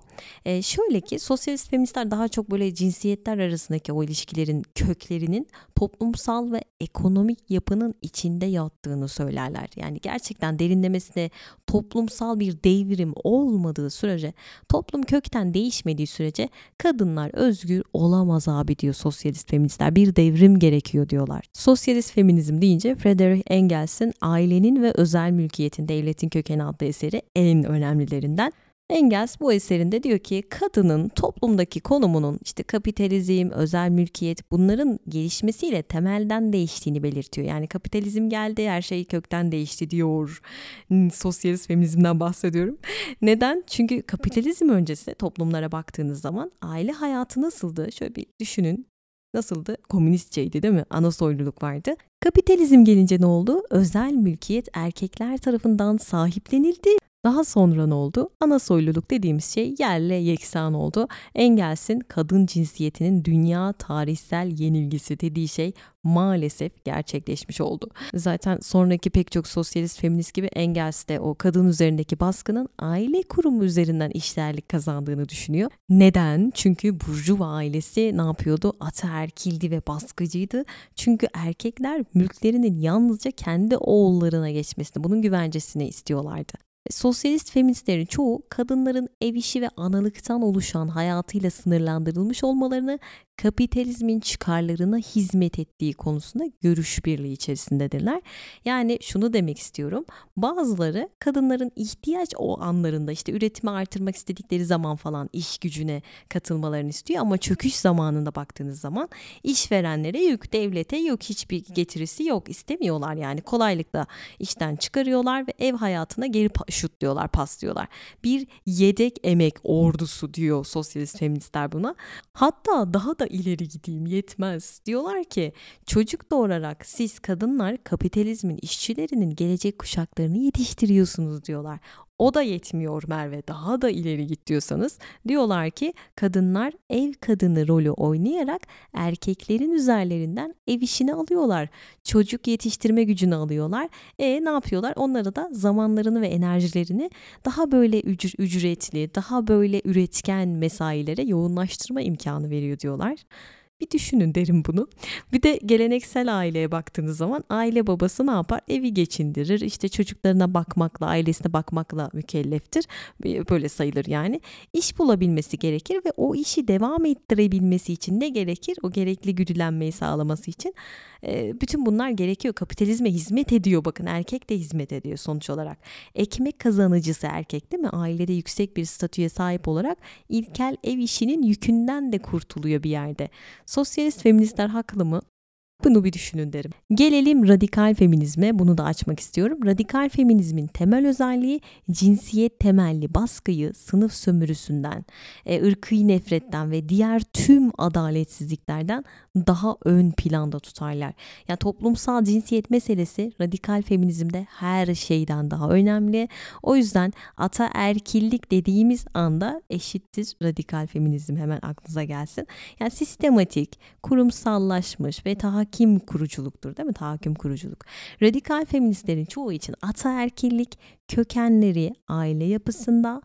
Ee, şöyle ki sosyalist feministler daha çok böyle cinsiyetler arasındaki o ilişkilerin köklerinin toplumsal ve ekonomik yapının içinde yattığını söylerler. Yani gerçekten derinlemesine toplumsal bir devrim olmadığı sürece, toplum kökten değişmediği sürece kadınlar özgür olamaz abi diyor sosyalist feministler. Bir devrim gerekiyor diyorlar. Sosyalist feminizm deyince Frederick Engels'in ailenin ve özel mülkiyetin devletin kökeni adlı eseri en önemlilerinden. Engels bu eserinde diyor ki kadının toplumdaki konumunun işte kapitalizm, özel mülkiyet bunların gelişmesiyle temelden değiştiğini belirtiyor. Yani kapitalizm geldi her şey kökten değişti diyor. Hmm, sosyalist feminizmden bahsediyorum. Neden? Çünkü kapitalizm öncesi toplumlara baktığınız zaman aile hayatı nasıldı? Şöyle bir düşünün nasıldı? Komünistçeydi değil mi? Ana soyluluk vardı. Kapitalizm gelince ne oldu? Özel mülkiyet erkekler tarafından sahiplenildi. Daha sonra ne oldu? Ana soyluluk dediğimiz şey yerle yeksan oldu. Engels'in kadın cinsiyetinin dünya tarihsel yenilgisi dediği şey maalesef gerçekleşmiş oldu. Zaten sonraki pek çok sosyalist feminist gibi Engels de o kadın üzerindeki baskının aile kurumu üzerinden işlerlik kazandığını düşünüyor. Neden? Çünkü Burjuva ailesi ne yapıyordu? Ataerkildi ve baskıcıydı. Çünkü erkekler mülklerinin yalnızca kendi oğullarına geçmesini, bunun güvencesini istiyorlardı. Sosyalist feministlerin çoğu kadınların ev işi ve analıktan oluşan hayatıyla sınırlandırılmış olmalarını kapitalizmin çıkarlarına hizmet ettiği konusunda görüş birliği içerisindedirler. Yani şunu demek istiyorum. Bazıları kadınların ihtiyaç o anlarında işte üretimi artırmak istedikleri zaman falan iş gücüne katılmalarını istiyor ama çöküş zamanında baktığınız zaman işverenlere yük, devlete yok hiçbir getirisi yok istemiyorlar yani kolaylıkla işten çıkarıyorlar ve ev hayatına geri şutluyorlar, paslıyorlar. Bir yedek emek ordusu diyor sosyalist feministler buna. Hatta daha da ileri gideyim yetmez. Diyorlar ki çocuk doğurarak siz kadınlar kapitalizmin işçilerinin gelecek kuşaklarını yetiştiriyorsunuz diyorlar. O da yetmiyor Merve daha da ileri git diyorsanız diyorlar ki kadınlar ev kadını rolü oynayarak erkeklerin üzerlerinden ev işini alıyorlar. Çocuk yetiştirme gücünü alıyorlar. E ne yapıyorlar? Onlara da zamanlarını ve enerjilerini daha böyle ücr ücretli, daha böyle üretken mesailere yoğunlaştırma imkanı veriyor diyorlar. Bir düşünün derim bunu. Bir de geleneksel aileye baktığınız zaman aile babası ne yapar? Evi geçindirir. İşte çocuklarına bakmakla, ailesine bakmakla mükelleftir. Böyle sayılır yani. İş bulabilmesi gerekir ve o işi devam ettirebilmesi için ne gerekir? O gerekli güdülenmeyi sağlaması için bütün bunlar gerekiyor. Kapitalizme hizmet ediyor bakın erkek de hizmet ediyor sonuç olarak. Ekmek kazanıcısı erkek değil mi? Ailede yüksek bir statüye sahip olarak ilkel ev işinin yükünden de kurtuluyor bir yerde. Sosyalist feministler haklı mı? Bunu bir düşünün derim. Gelelim radikal feminizme. Bunu da açmak istiyorum. Radikal feminizmin temel özelliği cinsiyet temelli baskıyı sınıf sömürüsünden, e, ırkı nefretten ve diğer tüm adaletsizliklerden daha ön planda tutarlar. Yani toplumsal cinsiyet meselesi radikal feminizmde her şeyden daha önemli. O yüzden ataerkillik dediğimiz anda eşittir radikal feminizm hemen aklınıza gelsin. Yani sistematik, kurumsallaşmış ve tahakim kuruculuktur değil mi? Tahakküm kuruculuk. Radikal feministlerin çoğu için ataerkillik kökenleri aile yapısında,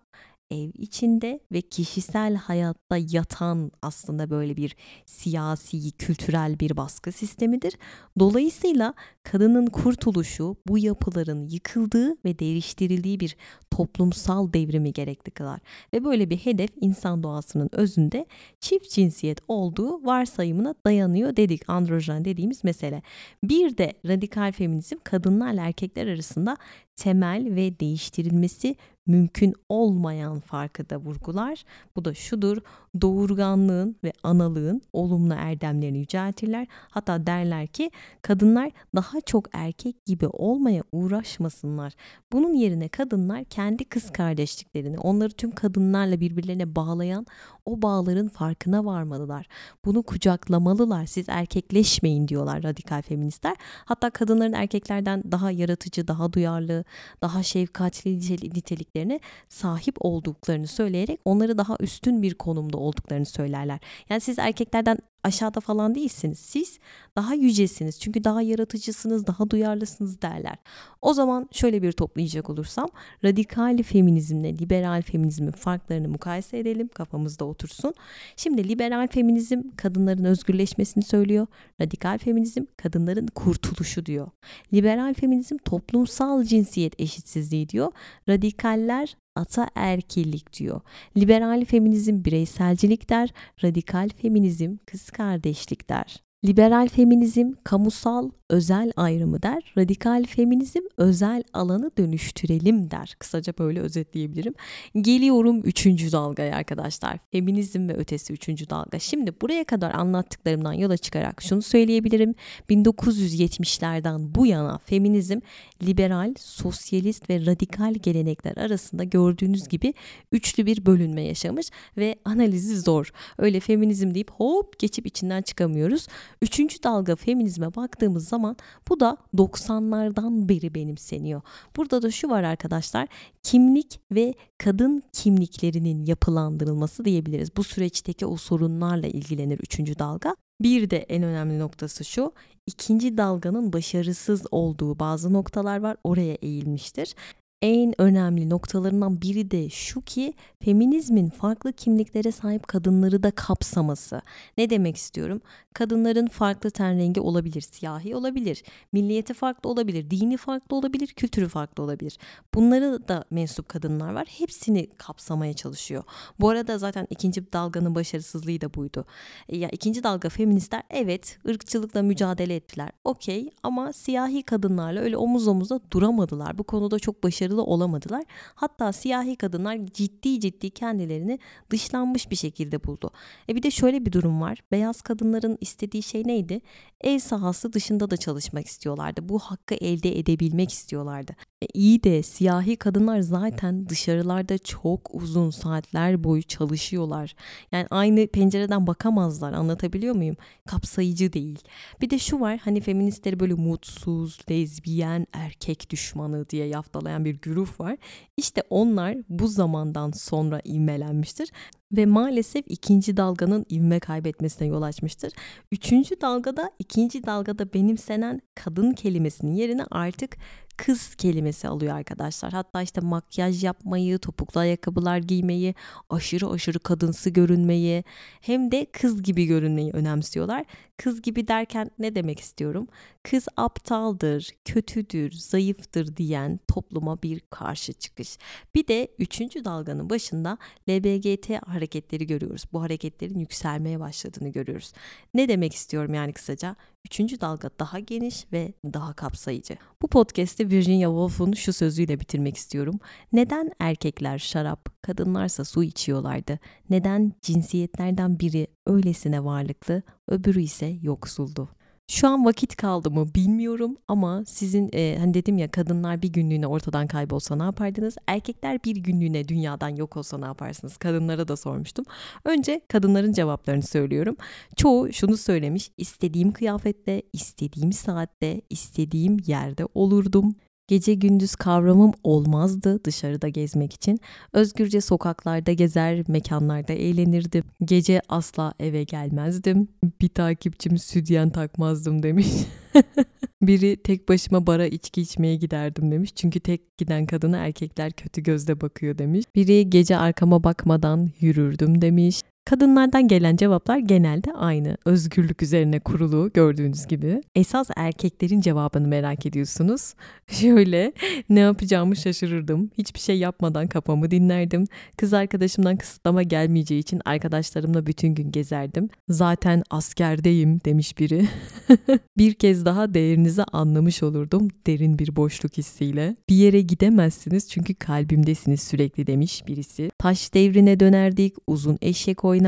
ev içinde ve kişisel hayatta yatan aslında böyle bir siyasi, kültürel bir baskı sistemidir. Dolayısıyla kadının kurtuluşu bu yapıların yıkıldığı ve değiştirildiği bir toplumsal devrimi gerekli kılar. Ve böyle bir hedef insan doğasının özünde çift cinsiyet olduğu varsayımına dayanıyor dedik. Androjen dediğimiz mesele. Bir de radikal feminizm kadınlarla erkekler arasında temel ve değiştirilmesi mümkün olmayan farkı da vurgular. Bu da şudur, doğurganlığın ve analığın olumlu erdemlerini yüceltirler. Hatta derler ki kadınlar daha çok erkek gibi olmaya uğraşmasınlar. Bunun yerine kadınlar kendi kız kardeşliklerini, onları tüm kadınlarla birbirlerine bağlayan o bağların farkına varmalılar. Bunu kucaklamalılar. Siz erkekleşmeyin diyorlar radikal feministler. Hatta kadınların erkeklerden daha yaratıcı, daha duyarlı, daha şefkatli niteliklerine sahip olduklarını söyleyerek onları daha üstün bir konumda olduklarını söylerler. Yani siz erkeklerden aşağıda falan değilsiniz. Siz daha yücesiniz. Çünkü daha yaratıcısınız, daha duyarlısınız derler. O zaman şöyle bir toplayacak olursam radikal feminizmle liberal feminizmin farklarını mukayese edelim. Kafamızda otursun. Şimdi liberal feminizm kadınların özgürleşmesini söylüyor. Radikal feminizm kadınların kurtuluşu diyor. Liberal feminizm toplumsal cinsiyet eşitsizliği diyor. Radikaller ataerkillik diyor. Liberal feminizm bireyselcilik der, radikal feminizm kız kardeşlik der. Liberal feminizm kamusal özel ayrımı der. Radikal feminizm özel alanı dönüştürelim der. Kısaca böyle özetleyebilirim. Geliyorum üçüncü dalgaya arkadaşlar. Feminizm ve ötesi üçüncü dalga. Şimdi buraya kadar anlattıklarımdan yola çıkarak şunu söyleyebilirim. 1970'lerden bu yana feminizm liberal, sosyalist ve radikal gelenekler arasında gördüğünüz gibi üçlü bir bölünme yaşamış ve analizi zor. Öyle feminizm deyip hop geçip içinden çıkamıyoruz. Üçüncü dalga feminizme baktığımız zaman bu da 90'lardan beri benimseniyor. Burada da şu var arkadaşlar kimlik ve kadın kimliklerinin yapılandırılması diyebiliriz. Bu süreçteki o sorunlarla ilgilenir üçüncü dalga. Bir de en önemli noktası şu, ikinci dalganın başarısız olduğu bazı noktalar var, oraya eğilmiştir en önemli noktalarından biri de şu ki feminizmin farklı kimliklere sahip kadınları da kapsaması. Ne demek istiyorum? Kadınların farklı ten rengi olabilir, siyahi olabilir, milliyeti farklı olabilir, dini farklı olabilir, kültürü farklı olabilir. Bunları da mensup kadınlar var. Hepsini kapsamaya çalışıyor. Bu arada zaten ikinci dalganın başarısızlığı da buydu. E, ya ikinci dalga feministler evet ırkçılıkla mücadele ettiler. Okey ama siyahi kadınlarla öyle omuz omuza duramadılar. Bu konuda çok başarılı başarılı olamadılar. Hatta siyahi kadınlar ciddi ciddi kendilerini dışlanmış bir şekilde buldu. E bir de şöyle bir durum var. Beyaz kadınların istediği şey neydi? Ev sahası dışında da çalışmak istiyorlardı. Bu hakkı elde edebilmek istiyorlardı. E iyi de siyahi kadınlar zaten dışarılarda çok uzun saatler boyu çalışıyorlar. Yani aynı pencereden bakamazlar. Anlatabiliyor muyum? Kapsayıcı değil. Bir de şu var hani feministleri böyle mutsuz, lezbiyen, erkek düşmanı diye yaftalayan bir güruh var. İşte onlar bu zamandan sonra ivmelenmiştir ve maalesef ikinci dalganın ivme kaybetmesine yol açmıştır. Üçüncü dalgada ikinci dalgada benimsenen kadın kelimesinin yerine artık kız kelimesi alıyor arkadaşlar. Hatta işte makyaj yapmayı, topuklu ayakkabılar giymeyi, aşırı aşırı kadınsı görünmeyi hem de kız gibi görünmeyi önemsiyorlar. Kız gibi derken ne demek istiyorum? Kız aptaldır, kötüdür, zayıftır diyen topluma bir karşı çıkış. Bir de üçüncü dalganın başında LBGT hareketleri görüyoruz. Bu hareketlerin yükselmeye başladığını görüyoruz. Ne demek istiyorum yani kısaca? Üçüncü dalga daha geniş ve daha kapsayıcı. Bu podcast'i Virginia Woolf'un şu sözüyle bitirmek istiyorum. Neden erkekler şarap, kadınlarsa su içiyorlardı? Neden cinsiyetlerden biri öylesine varlıklı, öbürü ise yoksuldu? Şu an vakit kaldı mı bilmiyorum ama sizin e, hani dedim ya kadınlar bir günlüğüne ortadan kaybolsa ne yapardınız? Erkekler bir günlüğüne dünyadan yok olsa ne yaparsınız? Kadınlara da sormuştum. Önce kadınların cevaplarını söylüyorum. Çoğu şunu söylemiş. istediğim kıyafette, istediğim saatte, istediğim yerde olurdum. Gece gündüz kavramım olmazdı dışarıda gezmek için. Özgürce sokaklarda gezer, mekanlarda eğlenirdim. Gece asla eve gelmezdim. Bir takipçim südyen takmazdım demiş. Biri tek başıma bara içki içmeye giderdim demiş. Çünkü tek giden kadına erkekler kötü gözle bakıyor demiş. Biri gece arkama bakmadan yürürdüm demiş. Kadınlardan gelen cevaplar genelde aynı. Özgürlük üzerine kurulu gördüğünüz gibi. Esas erkeklerin cevabını merak ediyorsunuz. Şöyle ne yapacağımı şaşırırdım. Hiçbir şey yapmadan kafamı dinlerdim. Kız arkadaşımdan kısıtlama gelmeyeceği için arkadaşlarımla bütün gün gezerdim. Zaten askerdeyim demiş biri. bir kez daha değerinizi anlamış olurdum derin bir boşluk hissiyle. Bir yere gidemezsiniz çünkü kalbimdesiniz sürekli demiş birisi. Taş devrine dönerdik, uzun eşek oynardık,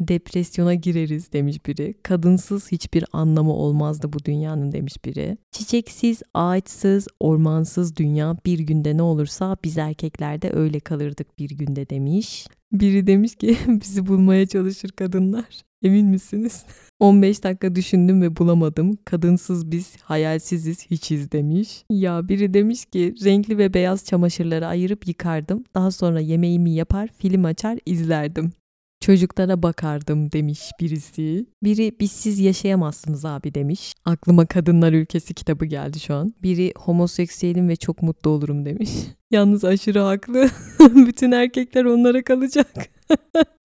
depresyona gireriz demiş biri. Kadınsız hiçbir anlamı olmazdı bu dünyanın demiş biri. Çiçeksiz, ağaçsız, ormansız dünya bir günde ne olursa biz erkekler de öyle kalırdık bir günde demiş. Biri demiş ki bizi bulmaya çalışır kadınlar. Emin misiniz? 15 dakika düşündüm ve bulamadım. Kadınsız biz hayalsiziz hiçiz demiş. Ya biri demiş ki renkli ve beyaz çamaşırları ayırıp yıkardım. Daha sonra yemeğimi yapar, film açar, izlerdim. Çocuklara bakardım demiş birisi. Biri bizsiz yaşayamazsınız abi demiş. Aklıma Kadınlar Ülkesi kitabı geldi şu an. Biri homoseksüelim ve çok mutlu olurum demiş. Yalnız aşırı haklı. Bütün erkekler onlara kalacak.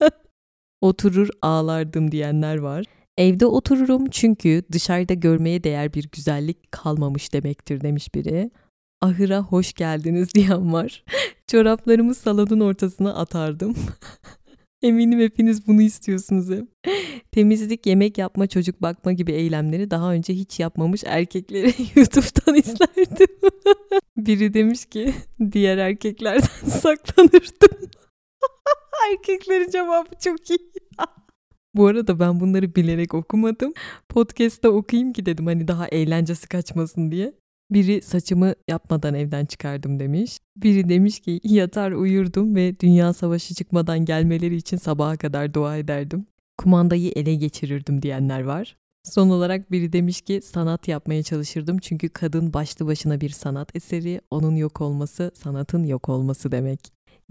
Oturur ağlardım diyenler var. Evde otururum çünkü dışarıda görmeye değer bir güzellik kalmamış demektir demiş biri. Ahıra hoş geldiniz diyen var. Çoraplarımı salonun ortasına atardım. Eminim hepiniz bunu istiyorsunuz hep. Temizlik, yemek yapma, çocuk bakma gibi eylemleri daha önce hiç yapmamış erkekleri YouTube'dan izlerdim. Biri demiş ki diğer erkeklerden saklanırdım. Erkeklerin cevabı çok iyi. Bu arada ben bunları bilerek okumadım. Podcast'ta okuyayım ki dedim hani daha eğlencesi kaçmasın diye. Biri saçımı yapmadan evden çıkardım demiş. Biri demiş ki yatar uyurdum ve dünya savaşı çıkmadan gelmeleri için sabaha kadar dua ederdim. Kumandayı ele geçirirdim diyenler var. Son olarak biri demiş ki sanat yapmaya çalışırdım çünkü kadın başlı başına bir sanat eseri, onun yok olması sanatın yok olması demek.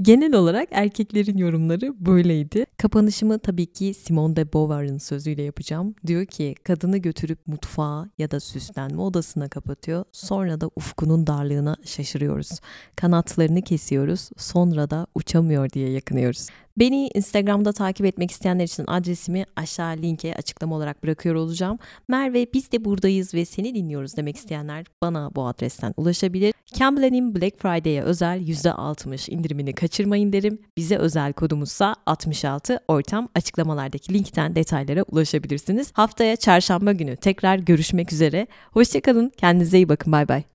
Genel olarak erkeklerin yorumları böyleydi. Kapanışımı tabii ki Simone de Beauvoir'ın sözüyle yapacağım. Diyor ki kadını götürüp mutfağa ya da süslenme odasına kapatıyor. Sonra da ufkunun darlığına şaşırıyoruz. Kanatlarını kesiyoruz. Sonra da uçamıyor diye yakınıyoruz. Beni Instagram'da takip etmek isteyenler için adresimi aşağı linke açıklama olarak bırakıyor olacağım. Merve biz de buradayız ve seni dinliyoruz demek isteyenler bana bu adresten ulaşabilir. Camblen'in Black Friday'e özel %60 indirimini kaçırmayın derim. Bize özel kodumuzsa 66 ortam açıklamalardaki linkten detaylara ulaşabilirsiniz. Haftaya çarşamba günü tekrar görüşmek üzere. Hoşçakalın kendinize iyi bakın bay bay.